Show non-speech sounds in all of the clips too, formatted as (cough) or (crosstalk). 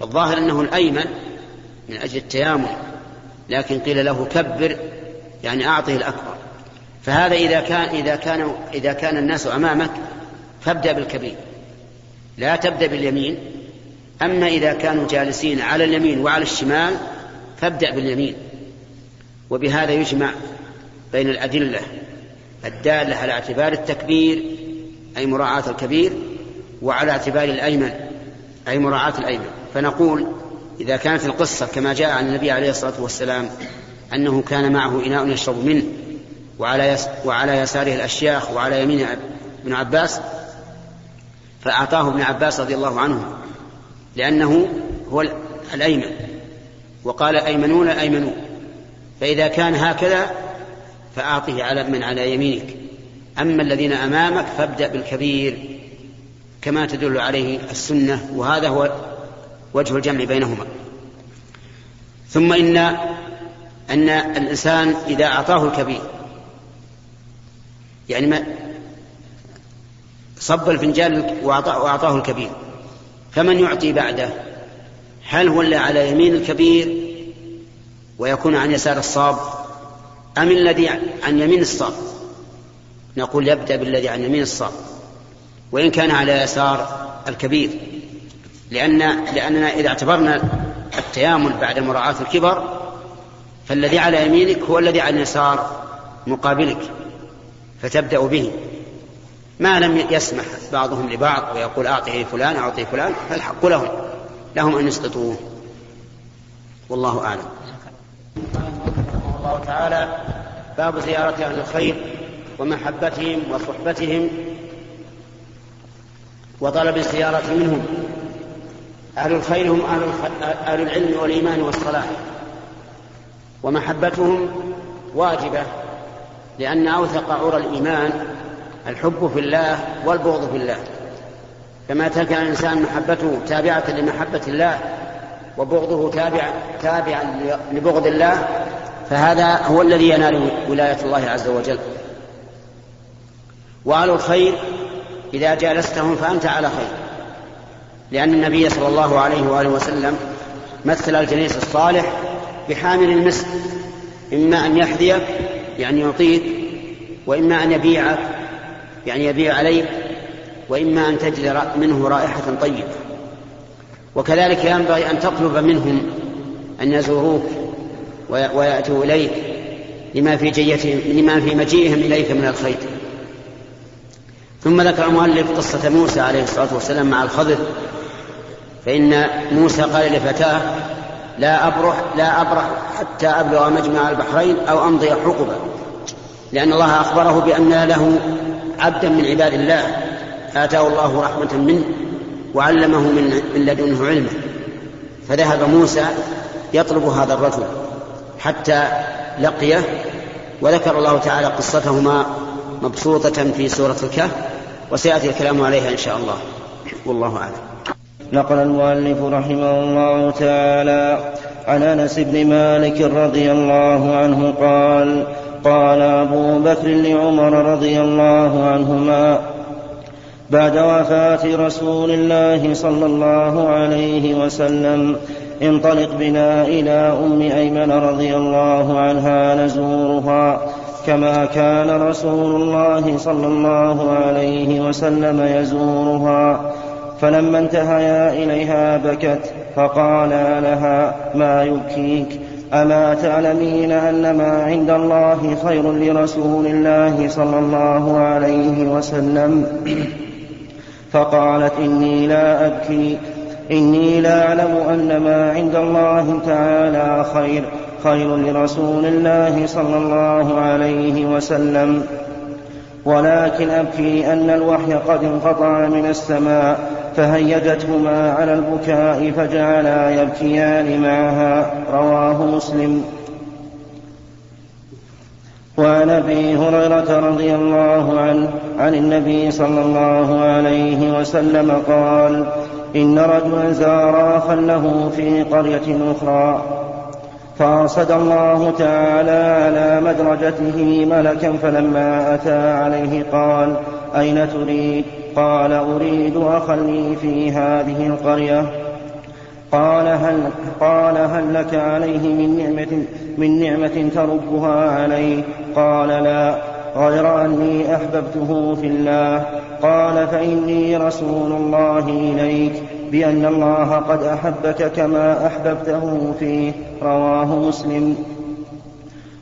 فالظاهر أنه الأيمن من أجل التيامن لكن قيل له كبر يعني أعطه الأكبر. فهذا إذا كان إذا كان إذا كان الناس أمامك فابدأ بالكبير. لا تبدأ باليمين. أما إذا كانوا جالسين على اليمين وعلى الشمال فابدأ باليمين. وبهذا يجمع بين الأدلة الدالة على اعتبار التكبير أي مراعاة الكبير وعلى اعتبار الأيمن. أي مراعاة الأيمن فنقول إذا كانت القصة كما جاء عن النبي عليه الصلاة والسلام أنه كان معه إناء يشرب منه وعلى, يس وعلى يساره الأشياخ وعلى يمين ابن عباس فأعطاه ابن عباس رضي الله عنه لأنه هو الأيمن. وقال أيمنون أيمنون فإذا كان هكذا فأعطه على من على يمينك. أما الذين أمامك فابدأ بالكبير. كما تدل عليه السنة وهذا هو وجه الجمع بينهما. ثم إن أن الإنسان إذا أعطاه الكبير يعني ما صب الفنجان وأعطاه الكبير فمن يعطي بعده؟ هل هو اللي على يمين الكبير ويكون عن يسار الصاب أم الذي عن يمين الصاب؟ نقول يبدأ بالذي عن يمين الصاب. وإن كان على يسار الكبير. لأن لأننا إذا اعتبرنا التيامن بعد مراعاة الكبر فالذي على يمينك هو الذي عن يسار مقابلك فتبدأ به. ما لم يسمح بعضهم لبعض ويقول أعطه فلان أعطي فلان فالحق لهم. لهم أن يسقطوه. والله أعلم. الله تعالى باب زيارة أهل الخير ومحبتهم وصحبتهم وطلب الزيارة منهم. أهل الخير هم أهل, أهل العلم والإيمان والصلاح. ومحبتهم واجبة لأن أوثق عرى الإيمان الحب في الله والبغض في الله. كما كان الإنسان محبته تابعة لمحبة الله وبغضه تابع تابعا لبغض الله فهذا هو الذي ينال ولاية الله عز وجل. وأهل الخير إذا جالستهم فأنت على خير. لأن النبي صلى الله عليه وآله وسلم مثل الجليس الصالح بحامل المسك إما أن يحذيك يعني يعطيك وإما أن يبيعك يعني يبيع عليك وإما أن تجد منه رائحة طيبة. وكذلك ينبغي أن تطلب منهم أن يزوروك ويأتوا إليك لما في جيتهم لما في مجيئهم إليك من الخير. ثم ذكر المؤلف قصة موسى عليه الصلاة والسلام مع الخضر فإن موسى قال لفتاه لا أبرح لا أبرح حتى أبلغ مجمع البحرين أو أمضي حقبا لأن الله أخبره بأن له عبدا من عباد الله آتاه الله رحمة منه وعلمه من لدنه علما. فذهب موسى يطلب هذا الرجل حتى لقيه وذكر الله تعالى قصتهما مبسوطة في سورة الكهف وسيأتي الكلام عليها إن شاء الله. والله أعلم. نقل المؤلف رحمه الله تعالى عن أنس بن مالك رضي الله عنه قال قال أبو بكر لعمر رضي الله عنهما بعد وفاة رسول الله صلى الله عليه وسلم انطلق بنا إلى أم أيمن رضي الله عنها نزورها. كما كان رسول الله صلى الله عليه وسلم يزورها. فلما انتهيا إليها بكت فقالا لها ما يبكيك؟ أما تعلمين أن ما عند الله خير لرسول الله صلى الله عليه وسلم؟ فقالت إني لا أبكي. إني لا أعلم أن ما عند الله تعالى خير. خير لرسول الله صلى الله عليه وسلم. ولكن أبكي أن الوحي قد انقطع من السماء فهيجتهما على البكاء فجعلا يبكيان معها. رواه مسلم. وعن أبي هريرة رضي الله عنه عن النبي صلى الله عليه وسلم قال إن رجلا زار أخا له في قرية أخرى فأرصد الله تعالى على مدرجته ملكا فلما أتى عليه قال أين تريد؟ قال أريد أخا لي في هذه القرية. قال هل قال هل لك عليه من نعمة من نعمة تربها عليه قال لا غير أني أحببته في الله. قال فإني رسول الله إليك. بأن الله قد أحبك كما أحببته فيه رواه مسلم.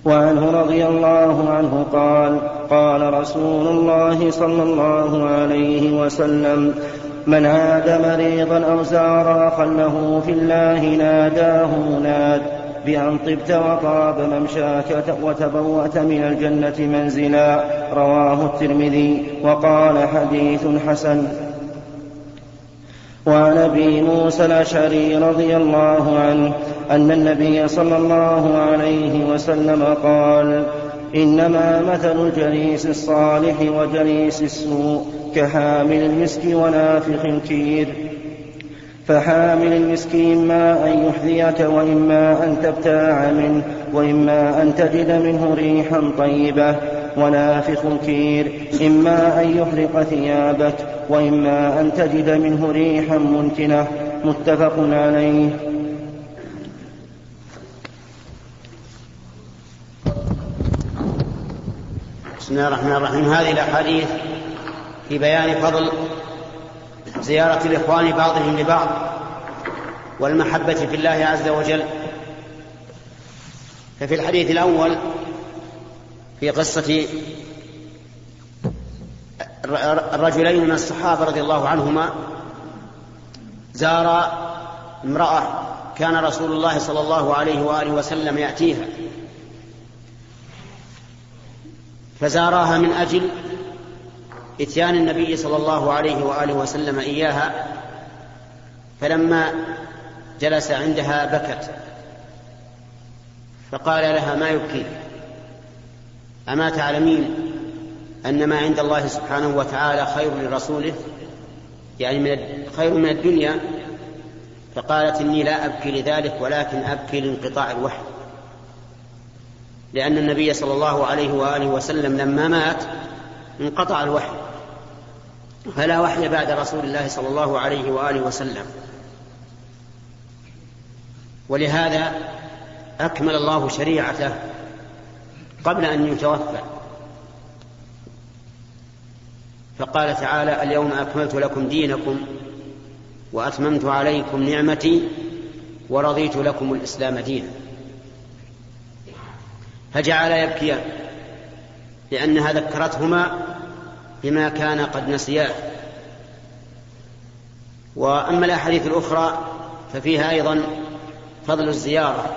وعنه رضي الله عنه قال قال رسول الله صلى الله عليه وسلم من عاد مريضا أو زار أخا له في الله ناداه مناد بأن طبت وطاب ممشاك وتبوأت من الجنة منزلا. رواه الترمذي. وقال حديث حسن. وعن أبي موسى الأشعري رضي الله عنه أن النبي صلى الله عليه وسلم قال إنما مثل الجليس الصالح وجليس السوء كحامل المسك ونافخ الكير. فحامل المسك إما أن يحذيك وإما أن تبتاع منه وإما أن تجد منه ريحا طيبة. ونافخ الكير. إما أن يحرق ثيابك وإما أن تجد منه ريحا منتنة. متفق عليه. بسم الله الرحمن الرحيم. هذه الأحاديث في بيان فضل زيارة الإخوان بعضهم لبعض والمحبة في الله عز وجل. ففي الحديث الأول في قصة الرجلين من الصحابة رضي الله عنهما زار امرأة كان رسول الله صلى الله عليه وآله وسلم يأتيها. فزاراها من أجل إتيان النبي صلى الله عليه وآله وسلم إياها فلما جلس عندها بكت فقال لها ما يبكيك؟ أما تعلمين أن ما عند الله سبحانه وتعالى خير لرسوله يعني من خير من الدنيا فقالت إني لا أبكي لذلك ولكن أبكي لانقطاع الوحي. لأن النبي صلى الله عليه وآله وسلم لما مات انقطع الوحي فلا وحي بعد رسول الله صلى الله عليه وآله وسلم. ولهذا أكمل الله شريعته قبل أن يتوفى. فقال تعالى اليوم أكملت لكم دينكم وأتممت عليكم نعمتي ورضيت لكم الإسلام دينا. فجعل يبكيان لانها ذكرتهما بما كان قد نسياه وأما الأحاديث الأخرى ففيها أيضا فضل الزيارة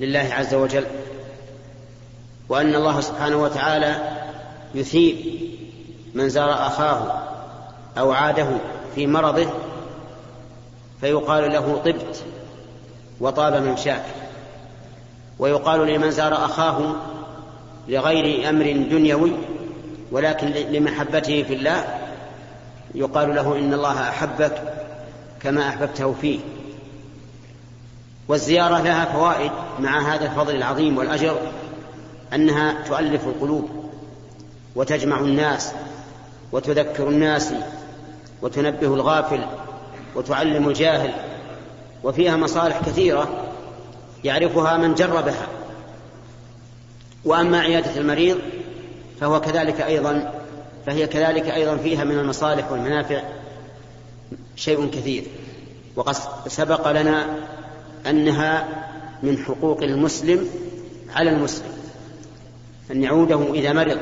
لله عز وجل. وأن الله سبحانه وتعالى يثيب من زار أخاه أو عاده في مرضه فيقال له طبت وطاب ممشاك ويقال لمن زار أخاه لغير أمر دنيوي ولكن لمحبته في الله يقال له إن الله أحبك كما أحببته فيه. والزيارة لها فوائد مع هذا الفضل العظيم والأجر أنها تؤلف القلوب وتجمع الناس وتذكر الناس وتنبه الغافل وتعلم الجاهل وفيها مصالح كثيرة يعرفها من جربها. وأما عيادة المريض فهو كذلك أيضا فهي كذلك أيضا فيها من المصالح والمنافع شيء كثير. وقد سبق لنا أنها من حقوق المسلم على المسلم. أن يعوده إذا مرض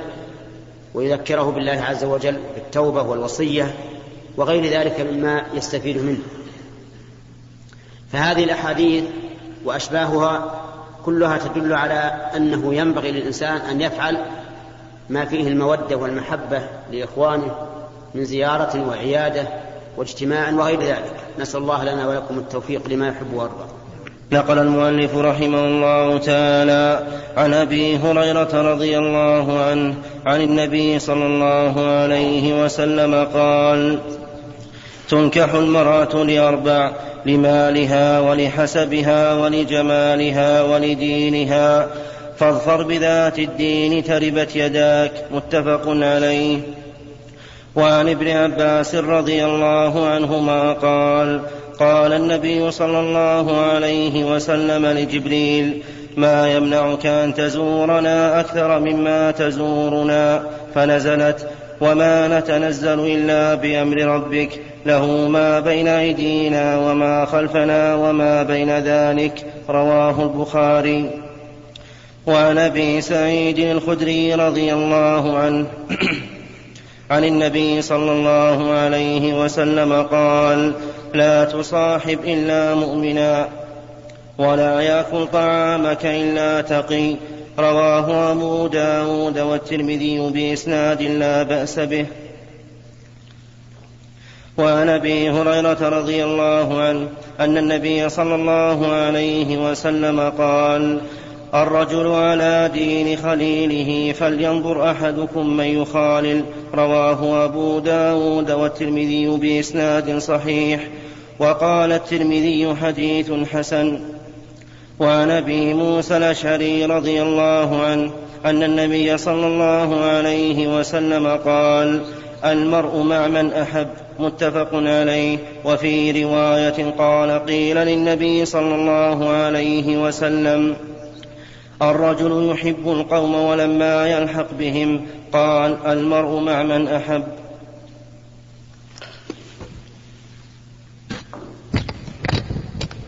ويذكره بالله عز وجل بالتوبة والوصية وغير ذلك مما يستفيد منه. فهذه الأحاديث وأشباهها كلها تدل على أنه ينبغي للإنسان أن يفعل ما فيه المودة والمحبة لإخوانه من زيارة وعيادة واجتماع وغير ذلك. نسأل الله لنا ولكم التوفيق لما يحب ويرضى. نقل المؤلف رحمه الله تعالى عن أبي هريرة رضي الله عنه عن النبي صلى الله عليه وسلم قال تنكح المرأة لأربع لمالها ولحسبها ولجمالها ولدينها فاظفر بذات الدين تربت يداك متفق عليه. وعن ابن عباس رضي الله عنهما قال قال النبي صلى الله عليه وسلم لجبريل ما يمنعك أن تزورنا أكثر مما تزورنا؟ فنزلت وما نتنزل إلا بأمر ربك له ما بين أيدينا وما خلفنا وما بين ذلك. رواه البخاري. وعن أبي سعيد الخدري رضي الله عنه (clears throat) عن النبي صلى الله عليه وسلم قال لا تصاحب إلا مؤمنا ولا يأكل طعامك إلا تقي. رواه أبو داود والترمذي بإسناد لا بأس به. وعن أبي هريرة رضي الله عنه أن النبي صلى الله عليه وسلم قال الرجل على دين خليله فلينظر أحدكم من يخالل. رواه أبو داود والترمذي بإسناد صحيح. وقال الترمذي حديث حسن. وعن أبي موسى الأشعري رضي الله عنه أن النبي صلى الله عليه وسلم قال المرء مع من أحب متفق عليه. وفي رواية قال قيل للنبي صلى الله عليه وسلم الرجل يحب القوم ولما يلحق بهم قال المرء مع من أحب.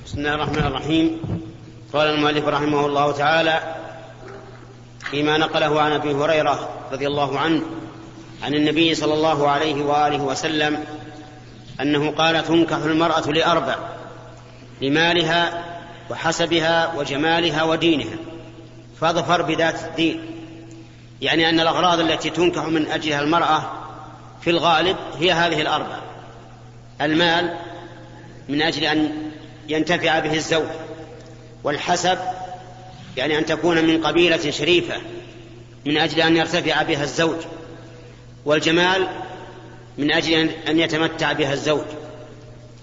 بسم الله الرحمن الرحيم. قال المؤلف رحمه الله تعالى فيما نقله عن أبي هريرة رضي الله عنه عن النبي صلى الله عليه وآله وسلم أنه قال تنكح المرأة لأربع لمالها وحسبها وجمالها ودينها. فاظفر بذات الدين. يعني أن الأغراض التي تنكح من أجلها المرأة في الغالب هي هذه الأربع. المال من أجل أن ينتفع به الزوج والحسب يعني أن تكون من قبيلة شريفة من أجل أن يرتفع بها الزوج والجمال من أجل أن يتمتع بها الزوج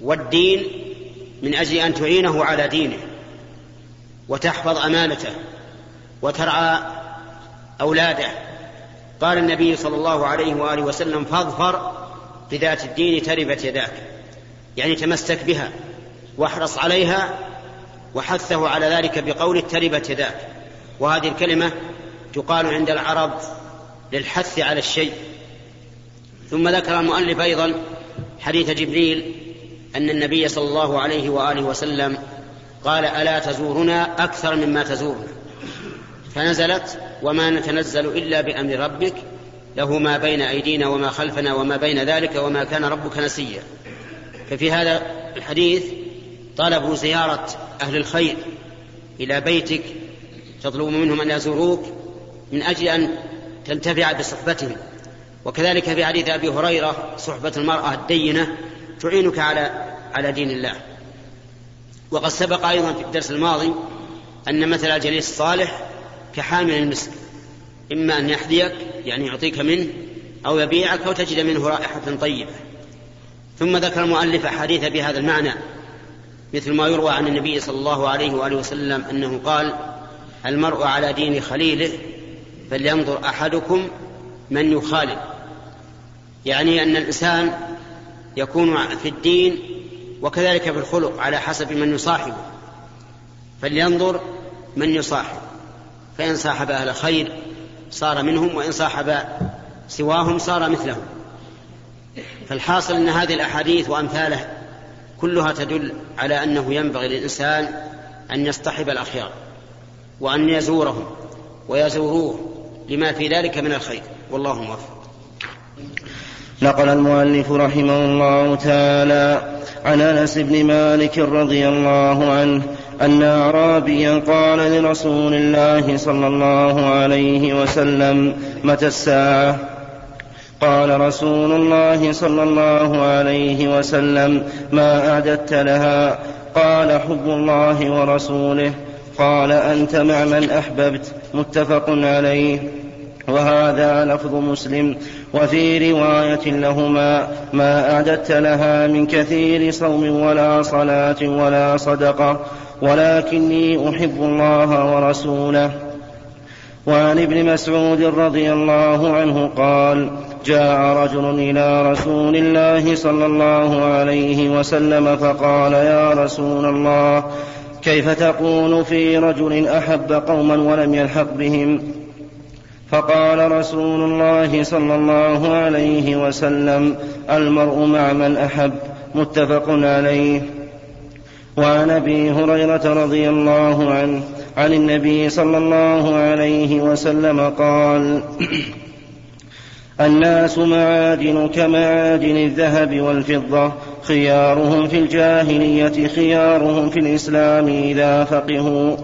والدين من أجل أن تعينه على دينه وتحفظ أمانته. وترعى أولاده. قال النبي صلى الله عليه وآله وسلم فاظفر بذات الدين تربت يداك. يعني تمسك بها واحرص عليها وحثه على ذلك بقول تربت يداك. وهذه الكلمة تقال عند العرب للحث على الشيء. ثم ذكر المؤلف أيضا حديث جبريل أن النبي صلى الله عليه وآله وسلم قال ألا تزورنا أكثر مما تزورنا. فنزلت وما نتنزل إلا بأمر ربك. له ما بين أيدينا وما خلفنا وما بين ذلك وما كان ربك نسيا. ففي هذا الحديث طلب زيارة أهل الخير إلى بيتك تطلب منهم أن يزوروك من أجل أن تنتفع بصحبتهم. وكذلك في حديث أبي هريرة صحبة المرأة الدينة تعينك على على دين الله. وقد سبق أيضا في الدرس الماضي أن مثل الجليس الصالح كحامل المسك. إما أن يحذيك يعني يعطيك منه أو يبيعك أو تجد منه رائحة طيبة. ثم ذكر المؤلف أحاديث بهذا المعنى مثل ما يروى عن النبي صلى الله عليه وآله وسلم أنه قال المرء على دين خليله فلينظر أحدكم من يخالل يعني أن الإنسان يكون في الدين وكذلك في الخلق على حسب من يصاحبه. فلينظر من يصاحب فإن صاحب أهل خير صار منهم وإن صاحب سواهم صار مثلهم. فالحاصل أن هذه الأحاديث وأمثاله كلها تدل على أنه ينبغي للإنسان أن يصطحب الأخيار وأن يزورهم ويزوروه لما في ذلك من الخير. والله موفق. نقل المؤلف رحمه الله تعالى عن أنس بن مالك رضي الله عنه أن أعرابيا قال لرسول الله صلى الله عليه وسلم متى الساعة؟ قال رسول الله صلى الله عليه وسلم ما أعددت لها. قال حب الله ورسوله. قال أنت مع من أحببت. متفق عليه. وهذا لفظ مسلم. وفي رواية لهما ما أعددت لها من كثير صوم ولا صلاة ولا صدقة. ولكني أحب الله ورسوله. وعن ابن مسعود رضي الله عنه قال جاء رجل إلى رسول الله صلى الله عليه وسلم فقال يا رسول الله كيف تقول في رجل أحب قوما ولم يلحق بهم؟ فقال رسول الله صلى الله عليه وسلم المرء مع من أحب متفق عليه. وعن أبي هريرة رضي الله عنه عن النبي صلى الله عليه وسلم قال الناس معادن كمعادن الذهب والفضة خيارهم في الجاهلية خيارهم في الإسلام إذا فقهوا.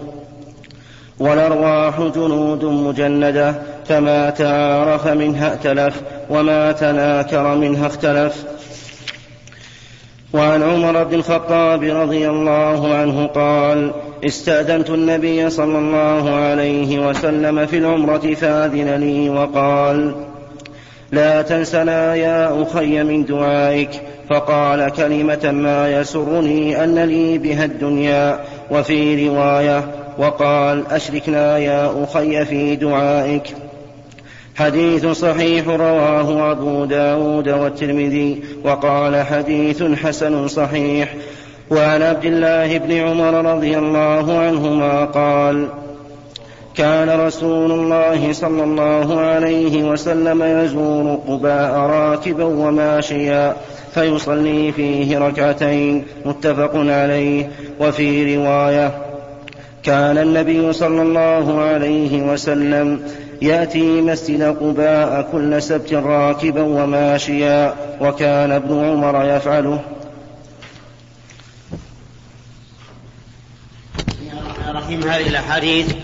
والأرواح جنود مجندة فما تعارف منها ائتلف وما تناكر منها اختلف. وعن عمر بن الخطاب رضي الله عنه قال استأذنت النبي صلى الله عليه وسلم في العمرة فأذن لي وقال لا تنسنا يا أخي من دعائك. فقال كلمة ما يسرني أن لي بها الدنيا وفي رواية وقال أشركنا يا أخي في دعائك. حديث صحيح رواه أبو داود والترمذي وقال حديث حسن صحيح. وعن عبد الله بن عمر رضي الله عنهما قال كان رسول الله صلى الله عليه وسلم يزور قباء راكبا وماشيا فيصلي فيه ركعتين متفق عليه. وفي رواية كان النبي صلى الله عليه وسلم يأتي مسجد قباء كل سبت راكبا وماشيا وكان ابن عمر يفعله. رحيم هذه الأحاديث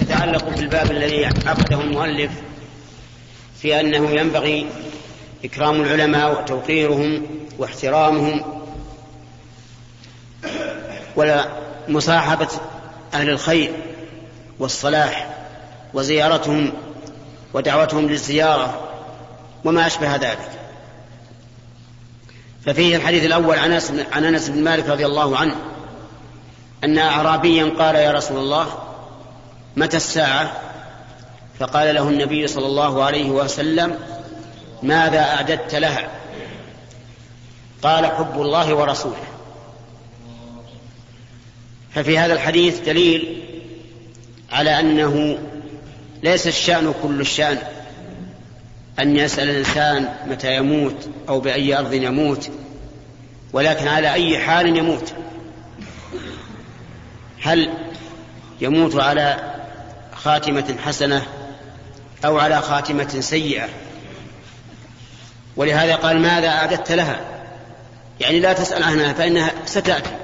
تتعلق بالباب الذي عقده المؤلف في أنه ينبغي إكرام العلماء وتوقيرهم واحترامهم ولا مصاحبة أهل الخير والصلاح. وزيارتهم ودعوتهم للزيارة وما أشبه ذلك. ففيه الحديث الأول عن أنس بن مالك رضي الله عنه أن اعرابيا قال يا رسول الله متى الساعة؟ فقال له النبي صلى الله عليه وسلم ماذا أعددت لها؟ قال حب الله ورسوله. ففي هذا الحديث دليل على أنه ليس الشأن كل الشأن. أن يسأل الإنسان متى يموت أو بأي أرض يموت ولكن على أي حال يموت. هل يموت على خاتمة حسنة أو على خاتمة سيئة؟ ولهذا قال ماذا أعددت لها؟ يعني لا تسأل عنها فإنها ستأتي.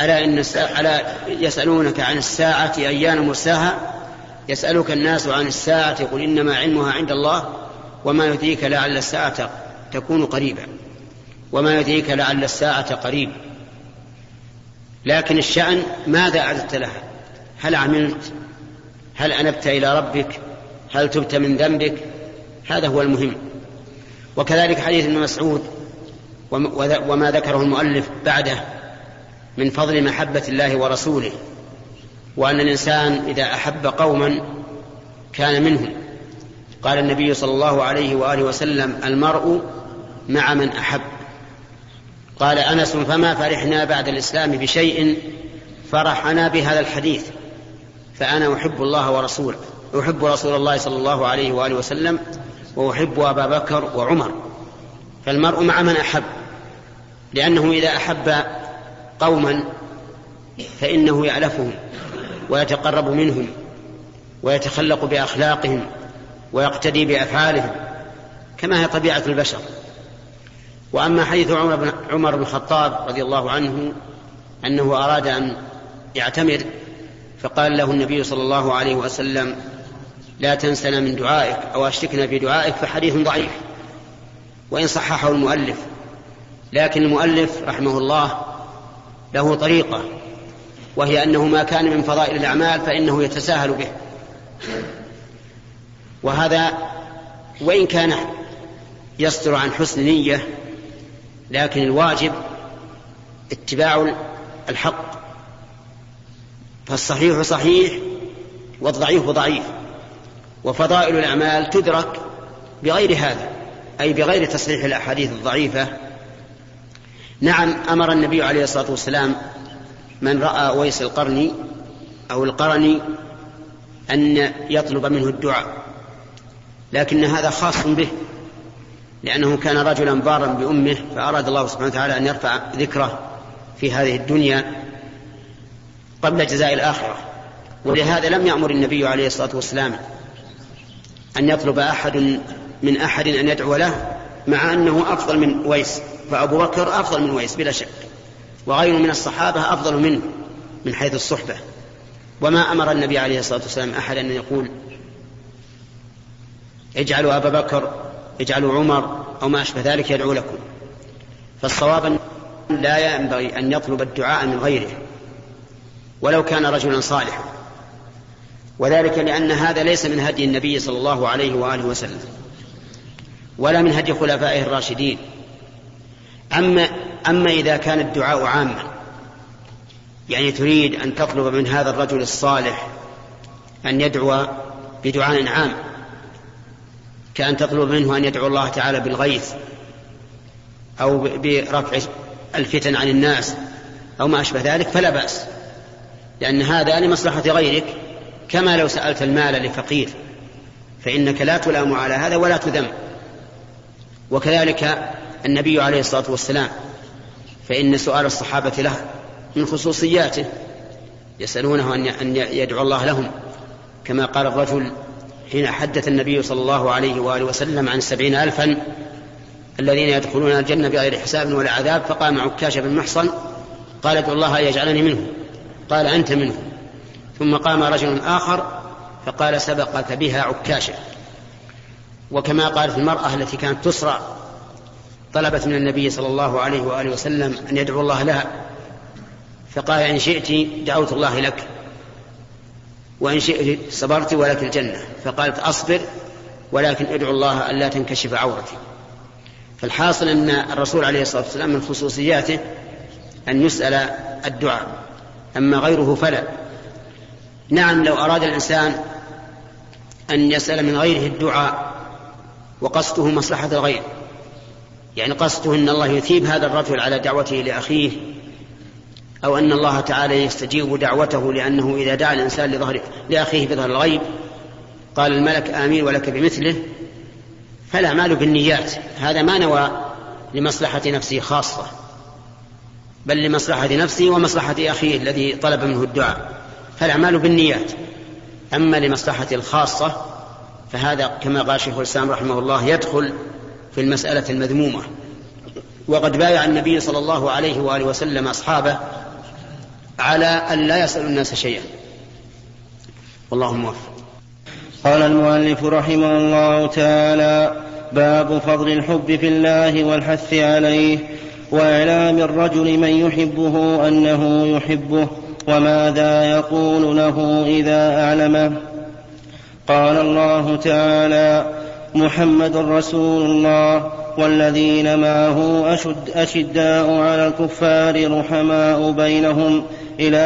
ألا إن ألا يسألونك عن الساعة أيان مرساها؟ يسألك الناس عن الساعة قل إنما علمها عند الله وما يدريك لعل الساعة تكون قريبا. وما يدريك لعل الساعة قريب. لكن الشأن ماذا أعددت لها؟ هل عملت؟ هل أنبت إلى ربك؟ هل تبت من ذنبك؟ هذا هو المهم. وكذلك حديث ابن مسعود وما ذكره المؤلف بعده من فضل محبة الله ورسوله وأن الإنسان إذا أحب قوما كان منهم. قال النبي صلى الله عليه وآله وسلم المرء مع من أحب. قال أنس فما فرحنا بعد الإسلام بشيء فرحنا بهذا الحديث فأنا أحب الله ورسوله أحب رسول الله صلى الله عليه وآله وسلم وأحب أبا بكر وعمر. فالمرء مع من أحب لأنه إذا أحب قوما فإنه يألفهم ويتقرب منهم ويتخلق بأخلاقهم ويقتدي بأفعالهم كما هي طبيعة البشر. وأما حديث عمر بن, عمر بن الخطاب رضي الله عنه أنه أراد أن يعتمر فقال له النبي صلى الله عليه وسلم لا تنسنا من دعائك أو أشركنا في دعائك فحديث ضعيف وإن صححه المؤلف. لكن المؤلف رحمه الله له طريقة وهي أنه ما كان من فضائل الأعمال فإنه يتساهل به. وهذا وإن كان يصدر عن حسن نية لكن الواجب اتباع الحق. فالصحيح صحيح والضعيف ضعيف وفضائل الأعمال تدرك بغير هذا أي بغير تصحيح الأحاديث الضعيفة نعم أمر النبي عليه الصلاة والسلام من رأى ويس القرني أو القرني أن يطلب منه الدعاء لكن هذا خاص به لأنه كان رجلا بارا بأمه فأراد الله سبحانه وتعالى أن يرفع ذكره في هذه الدنيا قبل جزاء الآخرة. ولهذا لم يأمر النبي عليه الصلاة والسلام أن يطلب أحد من أحد أن يدعو له مع أنه أفضل من ويس فأبو بكر أفضل من ويس بلا شك. وغيره من الصحابة أفضل منه من حيث الصحبة. وما أمر النبي عليه الصلاة والسلام أحدا أن يقول اجعلوا أبا بكر اجعلوا عمر أو ما أشبه ذلك يدعو لكم. فالصواب لا ينبغي أن يطلب الدعاء من غيره ولو كان رجلا صالحا. وذلك لأن هذا ليس من هدي النبي صلى الله عليه وآله وسلم. ولا من هدي خلفائه الراشدين. أما أما إذا كان الدعاء عاما يعني تريد أن تطلب من هذا الرجل الصالح أن يدعو بدعاء عام كأن تطلب منه أن يدعو الله تعالى بالغيث أو برفع الفتن عن الناس أو ما أشبه ذلك فلا بأس. لأن هذا لمصلحة غيرك كما لو سألت المال لفقير فإنك لا تلام على هذا ولا تذم. وكذلك النبي عليه الصلاة والسلام فإن سؤال الصحابة له من خصوصياته يسألونه أن يدعو الله لهم كما قال الرجل حين حدث النبي صلى الله عليه وآله وسلم عن سبعين ألفا الذين يدخلون الجنة بغير حساب ولا عذاب فقام عكاش بن محصن قال ادعو الله يجعلني منه. قال أنت منه. ثم قام رجل آخر فقال سبقك بها عكاشة. وكما قالت المرأة التي كانت تسرع طلبت من النبي صلى الله عليه وآله وسلم أن يدعو الله لها. فقال إن شئت دعوت الله لك وإن شئت صبرت ولك الجنة. فقالت أصبر ولكن ادعو الله ألا تنكشف عورتي. فالحاصل أن الرسول عليه الصلاة والسلام من خصوصياته أن يسأل الدعاء أما غيره فلا. نعم لو أراد الإنسان أن يسأل من غيره الدعاء وقصده مصلحة الغير. يعني قصده أن الله يثيب هذا الرجل على دعوته لأخيه أو أن الله تعالى يستجيب دعوته لأنه إذا دعا الإنسان لظهر لأخيه بظهر الغيب قال الملك آمين ولك بمثله فالأعمال بالنيات. هذا ما نوى لمصلحة نفسه خاصة بل لمصلحة نفسه ومصلحة أخيه الذي طلب منه الدعاء فالأعمال بالنيات. أما لمصلحة الخاصة فهذا كما قال شيخ الإسلام رحمه الله يدخل في المسألة المذمومة. وقد بايع النبي صلى الله عليه وآله وسلم أصحابه على أن لا يسأل الناس شيئا. والله موفق. قال المؤلف رحمه الله تعالى باب فضل الحب في الله والحث عليه وإعلام الرجل من يحبه أنه يحبه وماذا يقول له إذا أعلمه؟ قال الله تعالى محمد رسول الله والذين معه أشد أشداء على الكفار رحماء بينهم إلى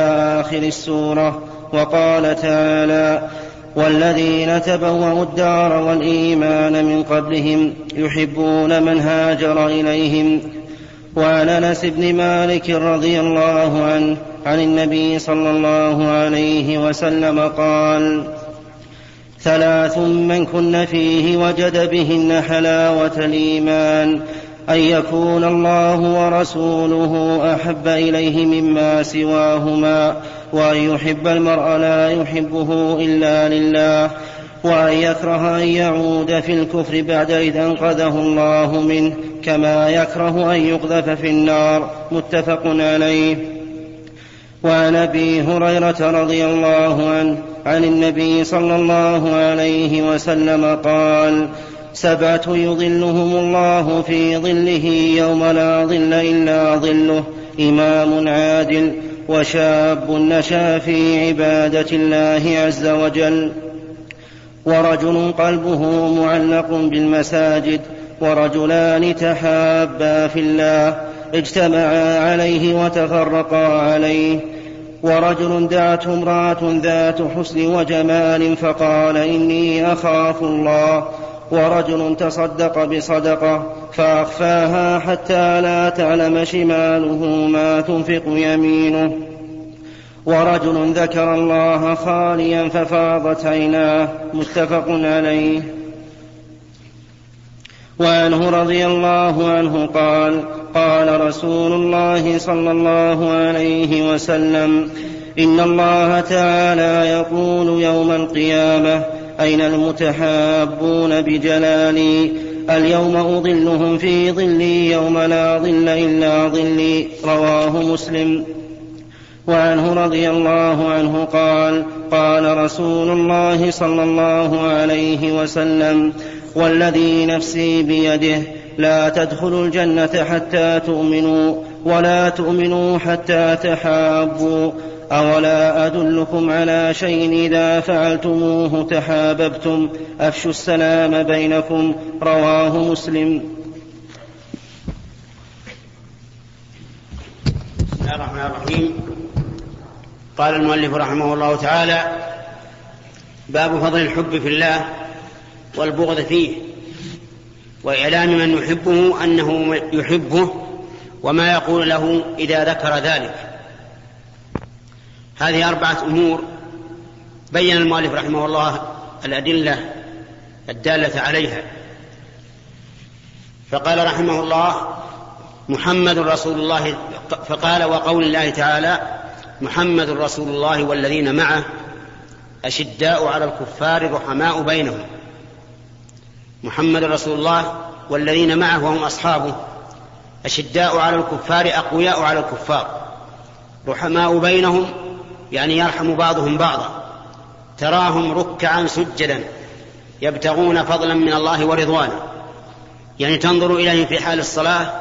آخر السورة. وقال تعالى والذين تبوأوا الدار والإيمان من قبلهم يحبون من هاجر إليهم. وعن أنس بن مالك رضي الله عنه عن النبي صلى الله عليه وسلم قال ثلاث من كن فيه وجد بهن حلاوة الإيمان أن يكون الله ورسوله أحب إليه مما سواهما وأن يحب المرء لا يحبه إلا لله وأن يكره أن يعود في الكفر بعد إذ أنقذه الله منه كما يكره أن يقذف في النار متفق عليه. وعن أبي هريرة رضي الله عنه عن النبي صلى الله عليه وسلم قال سبعة يظلهم الله في ظله يوم لا ظل إلا ظله إمام عادل وشاب نشأ في عبادة الله عز وجل ورجل قلبه معلق بالمساجد ورجلان تحابا في الله اجتمعا عليه وتفرقا عليه. ورجل دعته امرأة ذات حسن وجمال فقال إني أخاف الله. ورجل تصدق بصدقة فأخفاها حتى لا تعلم شماله ما تنفق يمينه. ورجل ذكر الله خاليا ففاضت عيناه. متفق عليه. وعنه رضي الله عنه قال قال رسول الله صلى الله عليه وسلم إن الله تعالى يقول يوم القيامة أين المتحابون بجلالي؟ اليوم أظلهم في ظلي يوم لا ظل إلا ظلي رواه مسلم. وعنه رضي الله عنه قال قال رسول الله صلى الله عليه وسلم والذي نفسي بيده لا تدخلوا الجنة حتى تؤمنوا ولا تؤمنوا حتى تحابوا أولا أدلكم على شيء إذا فعلتموه تحاببتم؟ أفشوا السلام بينكم رواه مسلم. بسم الله الرحمن الرحيم. قال المؤلف رحمه الله تعالى باب فضل الحب في الله والبغض فيه. وإعلام من يحبه أنه يحبه وما يقول له إذا ذكر ذلك. هذه أربعة أمور بين المؤلف رحمه الله الأدلة الدالة عليها. فقال رحمه الله محمد رسول الله فقال وقول الله تعالى محمد رسول الله والذين معه أشداء على الكفار رحماء بينهم. محمد رسول الله والذين معه وهم أصحابه. أشداء على الكفار أقوياء على الكفار. رحماء بينهم يعني يرحم بعضهم بعضا. تراهم ركعا سجدا يبتغون فضلا من الله ورضوانه يعني تنظر إليهم في حال الصلاة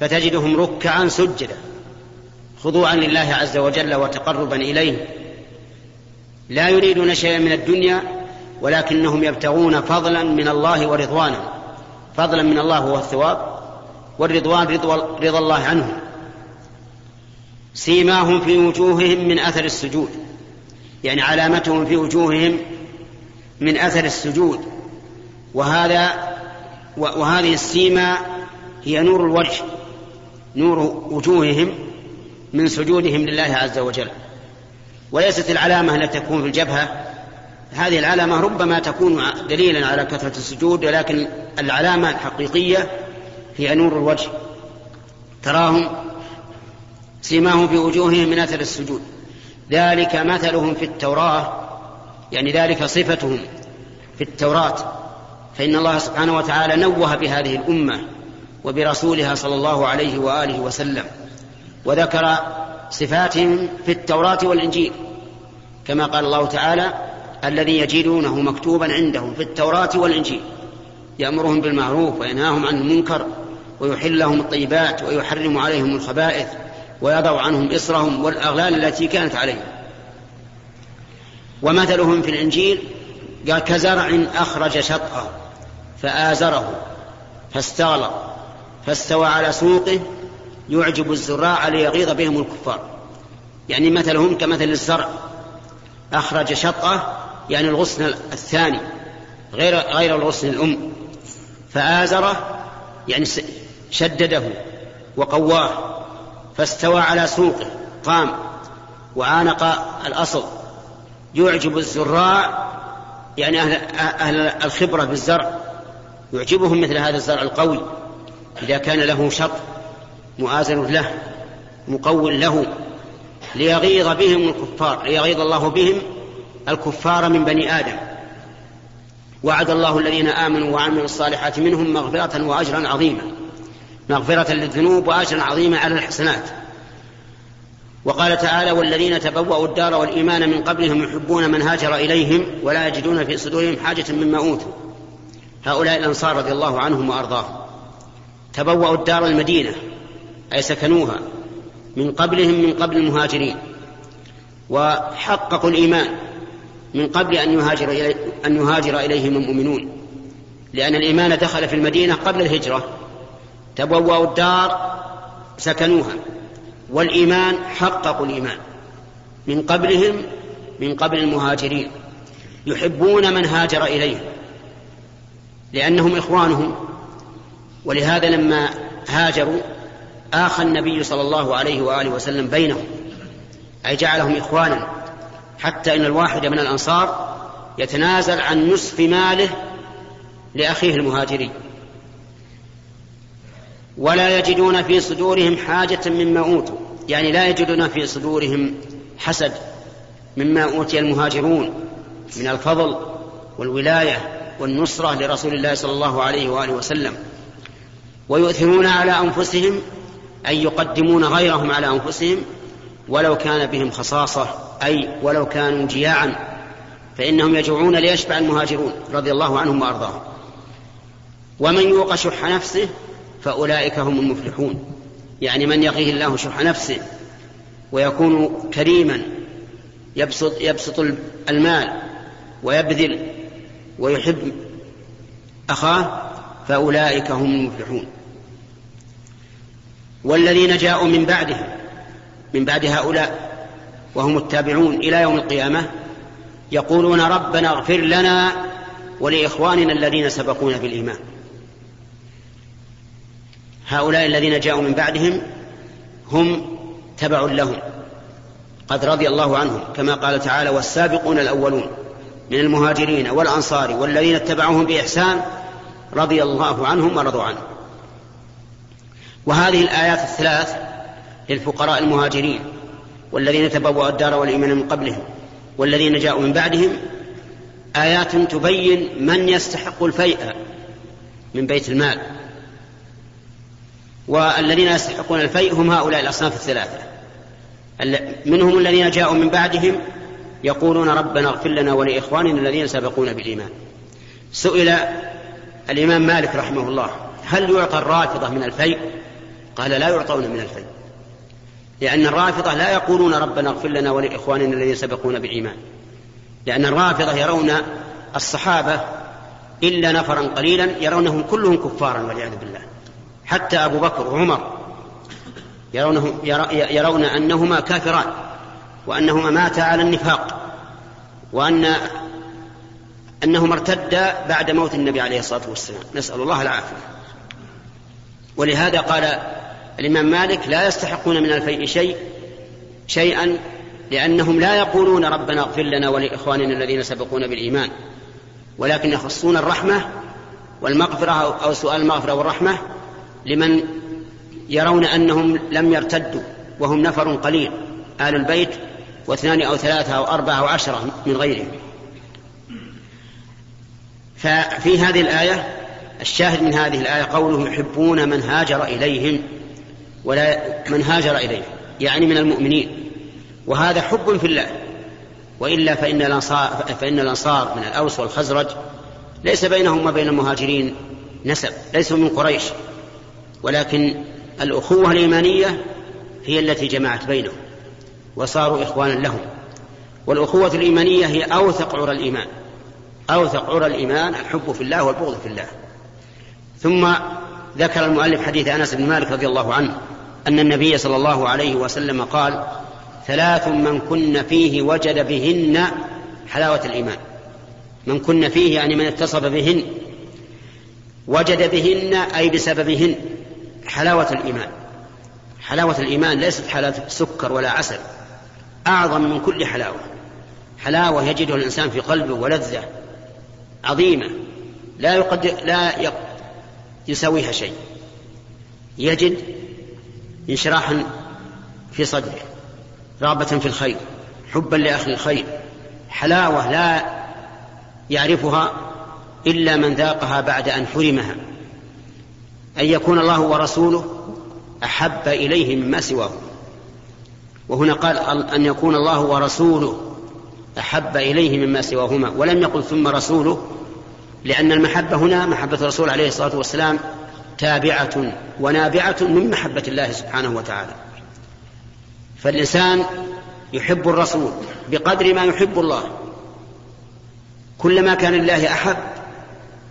فتجدهم ركعا سجدا خضوعا لله عز وجل وتقربا إليه. لا يريدون شيئا من الدنيا ولكنهم يبتغون فضلا من الله ورضوانا فضلا من الله هو الثواب والرضوان رضا الله عنهم. سيماهم في وجوههم من أثر السجود. يعني علامتهم في وجوههم من أثر السجود. وهذا وهذه السيما هي نور الوجه نور وجوههم من سجودهم لله عز وجل. وليست العلامة التي تكون في الجبهة هذه العلامة ربما تكون دليلا على كثرة السجود ولكن العلامة الحقيقية هي نور الوجه. تراهم سيماهم في وجوههم من أثر السجود. ذلك مثلهم في التوراة يعني ذلك صفتهم في التوراة. فإن الله سبحانه وتعالى نوه بهذه الأمة وبرسولها صلى الله عليه وآله وسلم وذكر صفاتهم في التوراة والإنجيل. كما قال الله تعالى الذي يجدونه مكتوبا عندهم في التوراة والإنجيل يأمرهم بالمعروف وينهاهم عن المنكر ويحل لهم الطيبات ويحرم عليهم الخبائث ويضع عنهم إصرهم والأغلال التي كانت عليهم. ومثلهم في الإنجيل قال كزرع أخرج شطأه فآزره فاستغلظ فاستوى على سوقه يعجب الزراع ليغيظ بهم الكفار. يعني مثلهم كمثل الزرع أخرج شطأه يعني الغصن الثاني غير غير الغصن الأم. فآزره يعني شدده وقواه فاستوى على سوقه قام وعانق الأصل. يعجب الزراع يعني أهل, أهل الخبرة بالزرع يعجبهم مثل هذا الزرع القوي. إذا كان له شط مؤازر له مقول له ليغيظ بهم الكفار ليغيظ الله بهم الكفار من بني آدم. وعد الله الذين آمنوا وعملوا الصالحات منهم مغفرة وأجرا عظيما. مغفرة للذنوب وأجرا عظيما على الحسنات. وقال تعالى والذين تبوأوا الدار والإيمان من قبلهم يحبون من هاجر إليهم ولا يجدون في صدورهم حاجة مما أوتوا. هؤلاء الأنصار رضي الله عنهم وأرضاهم. تبوأوا الدار المدينة أي سكنوها من قبلهم من قبل المهاجرين. وحققوا الإيمان. من قبل أن يهاجر إلي أن يهاجر إليهم المؤمنون. لأن الإيمان دخل في المدينة قبل الهجرة. تبوأوا الدار سكنوها. والإيمان حققوا الإيمان. من قبلهم من قبل المهاجرين. يحبون من هاجر إليهم. لأنهم إخوانهم. ولهذا لما هاجروا آخى النبي صلى الله عليه وآله وسلم بينهم. أي جعلهم إخوانا. حتى إن الواحد من الأنصار يتنازل عن نصف ماله لأخيه المهاجري ولا يجدون في صدورهم حاجة مما أوتوا. يعني لا يجدون في صدورهم حسد مما أوتي المهاجرون من الفضل والولاية والنصرة لرسول الله صلى الله عليه وآله وسلم. ويؤثرون على أنفسهم أي يقدمون غيرهم على أنفسهم ولو كان بهم خصاصة أي ولو كانوا جياعا فإنهم يجوعون ليشبع المهاجرون رضي الله عنهم وأرضاهم. ومن يوق شح نفسه فأولئك هم المفلحون. يعني من يقيه الله شح نفسه ويكون كريما يبسط, يبسط المال ويبذل ويحب أخاه فأولئك هم المفلحون. والذين جاءوا من بعدهم من بعد هؤلاء وهم التابعون إلى يوم القيامة يقولون ربنا اغفر لنا ولإخواننا الذين سبقونا بالإيمان. هؤلاء الذين جاءوا من بعدهم هم تبع لهم. قد رضي الله عنهم كما قال تعالى والسابقون الأولون من المهاجرين والأنصار والذين اتبعوهم بإحسان رضي الله عنهم ورضوا عنه. وهذه الآيات الثلاث للفقراء المهاجرين والذين تبوأوا الدار والإيمان من قبلهم والذين جاءوا من بعدهم آيات تبين من يستحق الفيء من بيت المال. والذين يستحقون الفيء هم هؤلاء الأصناف الثلاثة. منهم الذين جاءوا من بعدهم يقولون ربنا اغفر لنا ولإخواننا الذين سبقونا بالإيمان. سئل الإمام مالك رحمه الله هل يعطى الرافضة من الفيء؟ قال لا يعطون من الفيء. لأن الرافضة لا يقولون ربنا اغفر لنا ولإخواننا الذين سبقونا بالإيمان لأن الرافضة يرون الصحابة إلا نفرا قليلا يرونهم كلهم كفارا والعياذ بالله. حتى أبو بكر وعمر يرونه يرون أنهما كافران وأنهما ماتا على النفاق وأن أنهما ارتدا بعد موت النبي عليه الصلاة والسلام. نسأل الله العافية. ولهذا قال الإمام مالك لا يستحقون من الفيء شيء شيئا لأنهم لا يقولون ربنا اغفر لنا ولإخواننا الذين سبقونا بالإيمان ولكن يخصون الرحمة والمغفرة أو سؤال المغفرة والرحمة لمن يرون أنهم لم يرتدوا وهم نفر قليل آل البيت واثنان أو ثلاثة أو أربعة أو عشرة من غيرهم. ففي هذه الآية الشاهد من هذه الآية قوله يحبون من هاجر إليهم. ولا من هاجر إليهم يعني من المؤمنين. وهذا حب في الله. وإلا فإن الأنصار, فإن الأنصار من الأوس والخزرج ليس بينهم وبين المهاجرين نسب ليسوا من قريش. ولكن الأخوة الإيمانية هي التي جمعت بينهم وصاروا إخوانا لهم. والأخوة الإيمانية هي أوثق عرى الإيمان. أوثق عرى الإيمان الحب في الله والبغض في الله. ثم ذكر المؤلف حديث أنس بن مالك رضي الله عنه أن النبي صلى الله عليه وسلم قال ثلاث من كن فيه وجد بهن حلاوة الإيمان. من كن فيه يعني من اتصف بهن وجد بهن أي بسببهن حلاوة الإيمان. حلاوة الإيمان ليست حلاوة سكر ولا عسل أعظم من كل حلاوة. حلاوة يجدها الإنسان في قلبه ولذة عظيمة. لا يقدر لا يساويها شيء. يجد انشراحا في صدره رغبة في الخير حبا لأخي الخير حلاوة لا يعرفها إلا من ذاقها بعد أن حرمها. أن يكون الله ورسوله أحب إليه مما سواه. وهنا قال أن يكون الله ورسوله أحب إليه مما سواهما ولم يقل ثم رسوله لأن المحبة هنا محبة الرسول عليه الصلاة والسلام تابعة ونابعة من محبة الله سبحانه وتعالى. فالإنسان يحب الرسول بقدر ما يحب الله. كلما كان الله أحب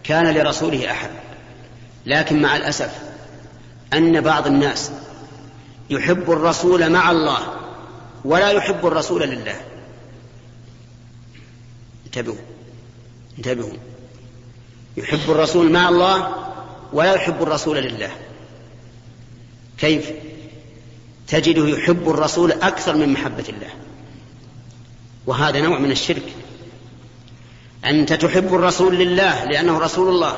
كان لرسوله أحب. لكن مع الأسف أن بعض الناس يحب الرسول مع الله ولا يحب الرسول لله. انتبهوا. انتبهوا. يحب الرسول مع الله ولا يحب الرسول لله. كيف؟ تجده يحب الرسول أكثر من محبة الله. وهذا نوع من الشرك. أنت تحب الرسول لله لأنه رسول الله.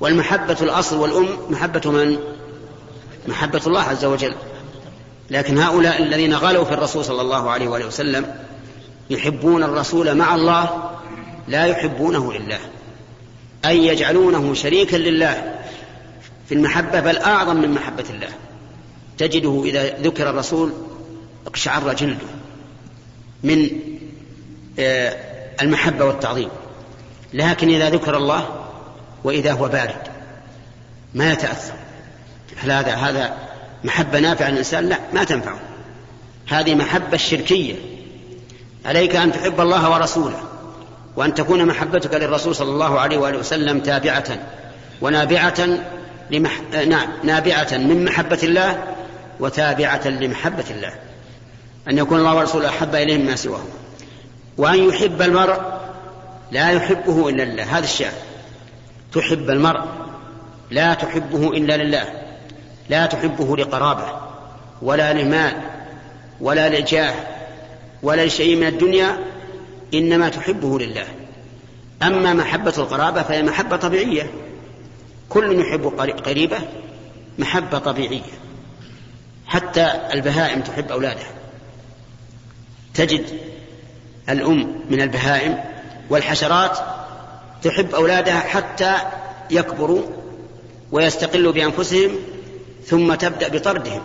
والمحبة الأصل والأم محبة من؟ محبة الله عز وجل. لكن هؤلاء الذين غلوا في الرسول صلى الله عليه وآله وسلم يحبون الرسول مع الله لا يحبونه لله. أي يجعلونه شريكا لله في المحبة بل أعظم من محبة الله. تجده إذا ذكر الرسول اقشعر جلده من آه، المحبة والتعظيم. لكن إذا ذكر الله وإذا هو بارد ما يتأثر. هل هذا هذا محبة نافعة للإنسان؟ لا ما تنفعه. هذه محبة شركية عليك أن تحب الله ورسوله. وأن تكون محبتك للرسول صلى الله عليه وآله وسلم تابعة. ونابعة لمح... نعم نابعة من محبة الله وتابعة لمحبة الله. أن يكون الله ورسوله أحب إليه مما سواه وأن يحب المرء لا يحبه إلا لله. هذا الشأن تحب المرء لا تحبه إلا لله. لا تحبه لقرابة ولا لمال ولا لجاه ولا لشيء من الدنيا إنما تحبه لله. أما محبة القرابة فهي محبة طبيعية. كل يحب قريبه محبة طبيعية. حتى البهائم تحب أولادها تجد الأم من البهائم والحشرات تحب أولادها حتى يكبروا ويستقلوا بأنفسهم ثم تبدأ بطردهم.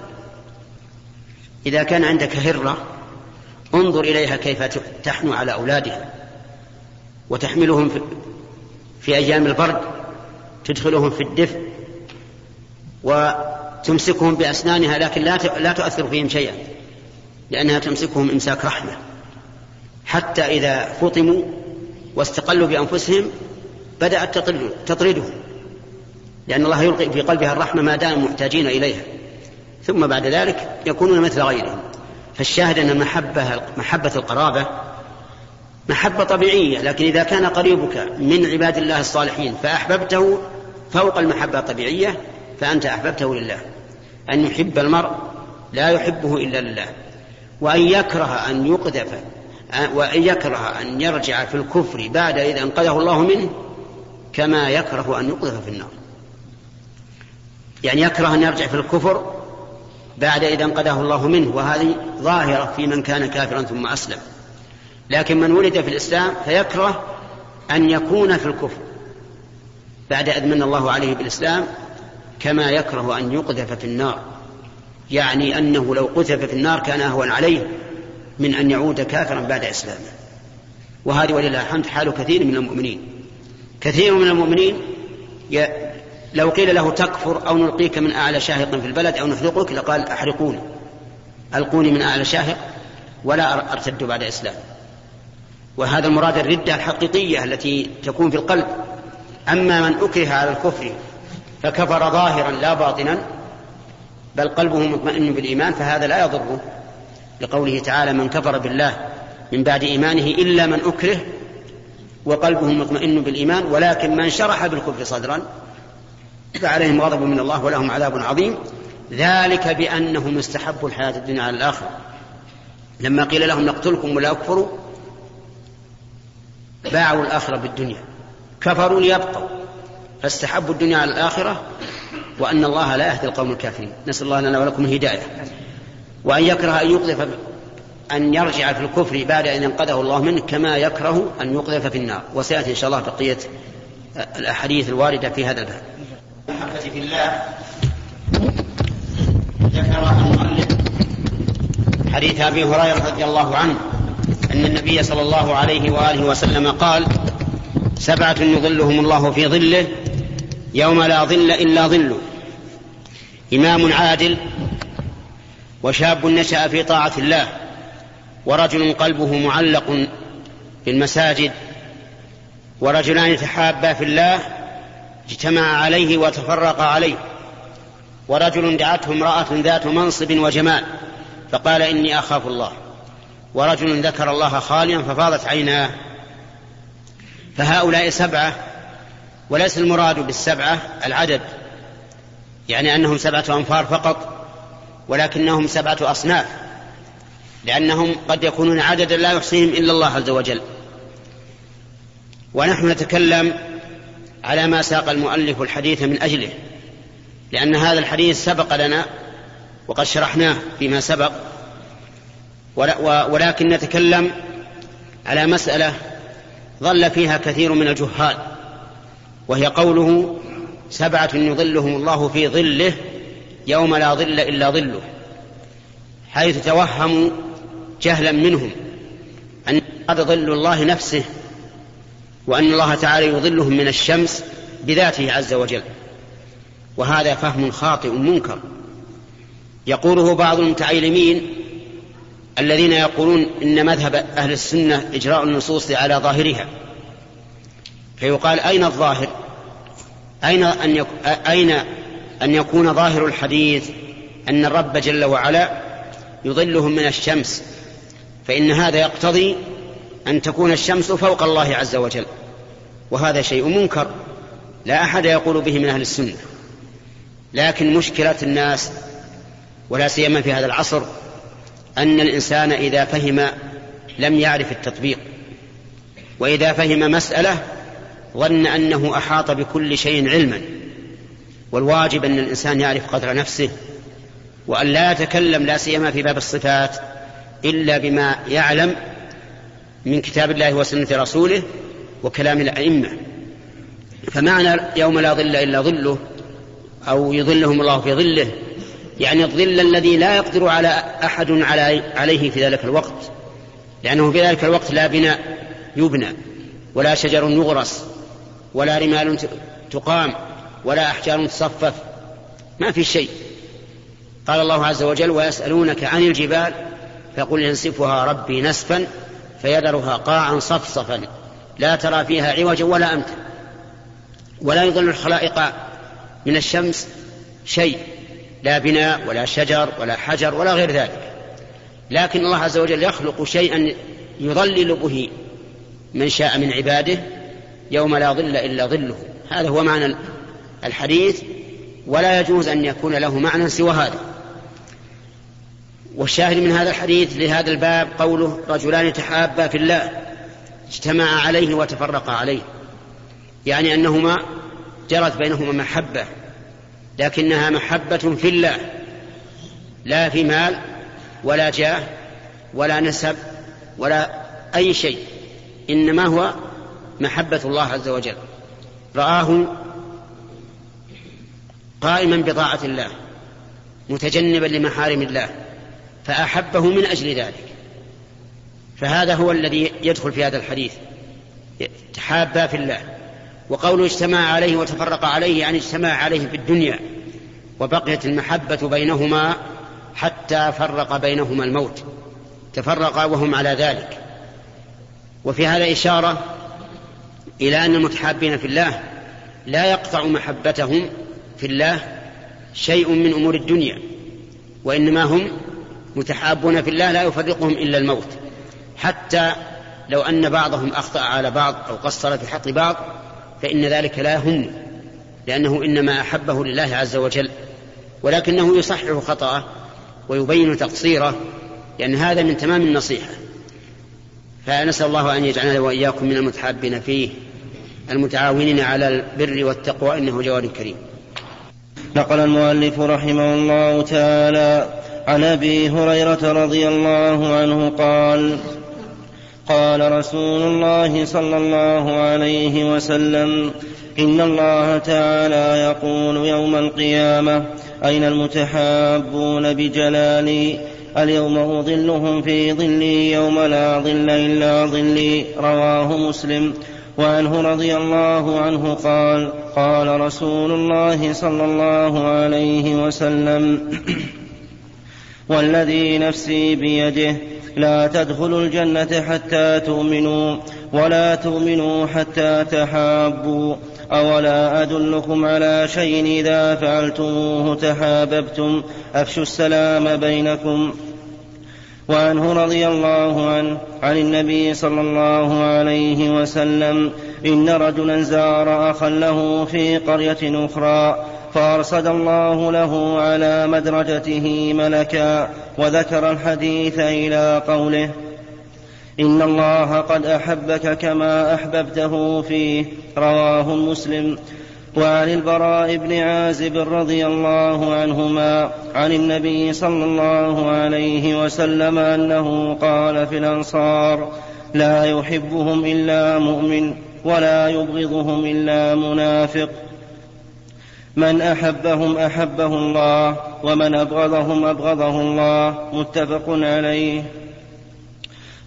إذا كان عندك هرة انظر إليها كيف تحنو على أولادها وتحملهم في, أيام البرد تدخلهم في الدفء وتمسكهم بأسنانها لكن لا لا تؤثر فيهم شيئا لأنها تمسكهم إمساك رحمة. حتى إذا فطموا واستقلوا بأنفسهم بدأت تطردهم لأن الله يلقي في قلبها الرحمة ما دام محتاجين إليها. ثم بعد ذلك يكونون مثل غيرهم. فالشاهد أن محبة محبة القرابة محبة طبيعية لكن إذا كان قريبك من عباد الله الصالحين فأحببته فوق المحبة الطبيعية فأنت أحببته لله. أن يحب المرء لا يحبه إلا لله. وأن يكره أن يقذف وأن يكره أن يرجع في الكفر بعد إذا أنقذه الله منه كما يكره أن يقذف في النار. يعني يكره أن يرجع في الكفر بعد إذا انقذه الله منه وهذه ظاهرة في من كان كافرا ثم أسلم. لكن من ولد في الإسلام فيكره أن يكون في الكفر بعد إذ من الله عليه بالإسلام كما يكره أن يقذف في النار. يعني أنه لو قذف في النار كان أهون عليه من أن يعود كافرا بعد إسلامه. وهذه ولله الحمد حال كثير من المؤمنين. كثير من المؤمنين لو قيل له تكفر أو نلقيك من أعلى شاهق في البلد أو نحرقك لقال أحرقوني ألقوني من أعلى شاهق ولا أرتد بعد إسلام. وهذا المراد الردة الحقيقية التي تكون في القلب. أما من أكره على الكفر فكفر ظاهرا لا باطنا بل قلبه مطمئن بالإيمان فهذا لا يضره. لقوله تعالى من كفر بالله من بعد إيمانه إلا من أكره وقلبه مطمئن بالإيمان ولكن من شرح بالكفر صدرا فعليهم غضب من الله ولهم عذاب عظيم. ذلك بأنهم استحبوا الحياة الدنيا على الآخرة. لما قيل لهم نقتلكم ولا أكفروا باعوا الآخرة بالدنيا. كفروا ليبقوا. فاستحبوا الدنيا على الآخرة وأن الله لا يهدي القوم الكافرين. نسأل الله لنا ولكم الهداية. وأن يكره أن يقذف أن يرجع في الكفر بعد أن ينقذه الله منه كما يكره أن يقذف في النار. وسيأتي إن شاء الله بقية الأحاديث الواردة في هذا الباب. المحبة في الله. ذكر المؤلف حديث أبي هريرة رضي الله عنه أن النبي صلى الله عليه وآله وسلم قال سبعة يظلهم الله في ظله يوم لا ظل إلا ظله. إمام عادل وشاب نشأ في طاعة الله ورجل قلبه معلق في المساجد ورجلان تحابا في الله اجتمع عليه وتفرق عليه. ورجل دعته امرأة ذات منصب وجمال فقال إني أخاف الله. ورجل ذكر الله خاليا ففاضت عيناه. فهؤلاء سبعة وليس المراد بالسبعة العدد يعني أنهم سبعة أنفار فقط ولكنهم سبعة أصناف لأنهم قد يكونون عددا لا يحصيهم إلا الله عز وجل. ونحن نتكلم على ما ساق المؤلف الحديث من أجله لأن هذا الحديث سبق لنا وقد شرحناه فيما سبق ولكن نتكلم على مسألة ظل فيها كثير من الجهال وهي قوله سبعة يظلهم الله في ظله يوم لا ظل إلا ظله حيث توهموا جهلا منهم أن هذا ظل الله نفسه وأن الله تعالى يظلهم من الشمس بذاته عز وجل. وهذا فهم خاطئ منكر. يقوله بعض المتعلمين الذين يقولون إن مذهب أهل السنة إجراء النصوص على ظاهرها. فيقال أين الظاهر؟ أين أن, يك... أين أن يكون ظاهر الحديث أن الرب جل وعلا يظلهم من الشمس؟ فإن هذا يقتضي أن تكون الشمس فوق الله عز وجل. وهذا شيء منكر. لا أحد يقول به من أهل السنة. لكن مشكلة الناس ولا سيما في هذا العصر أن الإنسان إذا فهم لم يعرف التطبيق. وإذا فهم مسألة ظن أنه أحاط بكل شيء علما. والواجب أن الإنسان يعرف قدر نفسه وأن لا يتكلم لا سيما في باب الصفات إلا بما يعلم من كتاب الله وسنة رسوله وكلام الأئمة. فمعنى يوم لا ظل إلا ظله أو يظلهم الله في ظله يعني الظل الذي لا يقدر على أحد عليه في ذلك الوقت لأنه في ذلك الوقت لا بناء يبنى ولا شجر يغرس ولا رمال تقام ولا أحجار تصفف ما في شيء. قال الله عز وجل ويسألونك عن الجبال فقل ينسفها ربي نسفا فيذرها قاعا صفصفا لا ترى فيها عوجا ولا أمتا ولا يضل الخلائق من الشمس شيء لا بناء ولا شجر ولا حجر ولا غير ذلك. لكن الله عز وجل يخلق شيئا يظلل به من شاء من عباده يوم لا ظل إلا ظله. هذا هو معنى الحديث. ولا يجوز أن يكون له معنى سوى هذا. والشاهد من هذا الحديث لهذا الباب قوله رجلان تحابا في الله اجتمعا عليه وتفرقا عليه. يعني أنهما جرت بينهما محبة لكنها محبة في الله لا في مال ولا جاه ولا نسب ولا أي شيء إنما هو محبة الله عز وجل. رآه قائما بطاعة الله متجنبا لمحارم الله. فأحبه من أجل ذلك. فهذا هو الذي يدخل في هذا الحديث. تحابا في الله. وقوله اجتمع عليه وتفرق عليه يعني اجتمع عليه في الدنيا. وبقيت المحبة بينهما حتى فرق بينهما الموت. تفرقا وهم على ذلك. وفي هذا إشارة إلى أن المتحابين في الله لا يقطع محبتهم في الله شيء من أمور الدنيا وإنما هم متحابون في الله لا يفرقهم إلا الموت. حتى لو أن بعضهم أخطأ على بعض أو قصر في حق بعض فإن ذلك لا يهم لأنه إنما أحبه لله عز وجل. ولكنه يصحح خطأه ويبين تقصيره لأن هذا من تمام النصيحة. فنسأل الله أن يجعلنا وإياكم من المتحابين فيه المتعاونين على البر والتقوى إنه جواد كريم. نقل المؤلف رحمه الله تعالى عن أبي هريرة رضي الله عنه قال قال رسول الله صلى الله عليه وسلم إن الله تعالى يقول يوم القيامة أين المتحابون بجلالي اليوم أظلهم في ظلي يوم لا ظل إلا ظلي رواه مسلم. وعنه رضي الله عنه قال قال رسول الله صلى الله عليه وسلم والذي نفسي بيده. لا تدخلوا الجنة حتى تؤمنوا ولا تؤمنوا حتى تحابوا. أولا أدلكم على شيء إذا فعلتموه تحاببتم؟ أفشوا السلام بينكم. وعنه رضي الله عنه عن النبي صلى الله عليه وسلم إن رجلا زار أخا له في قرية أخرى فأرصد الله له على مدرجته ملكا وذكر الحديث إلى قوله إن الله قد أحبك كما أحببته فيه رواه مسلم. وعن البراء بن عازب رضي الله عنهما عن النبي صلى الله عليه وسلم أنه قال في الأنصار لا يحبهم إلا مؤمن ولا يبغضهم إلا منافق. من أحبهم أحبه الله ومن أبغضهم أبغضه الله متفق عليه.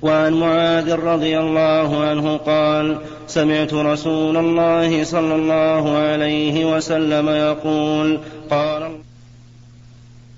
وعن معاذ رضي الله عنه قال سمعت رسول الله صلى الله عليه وسلم يقول قال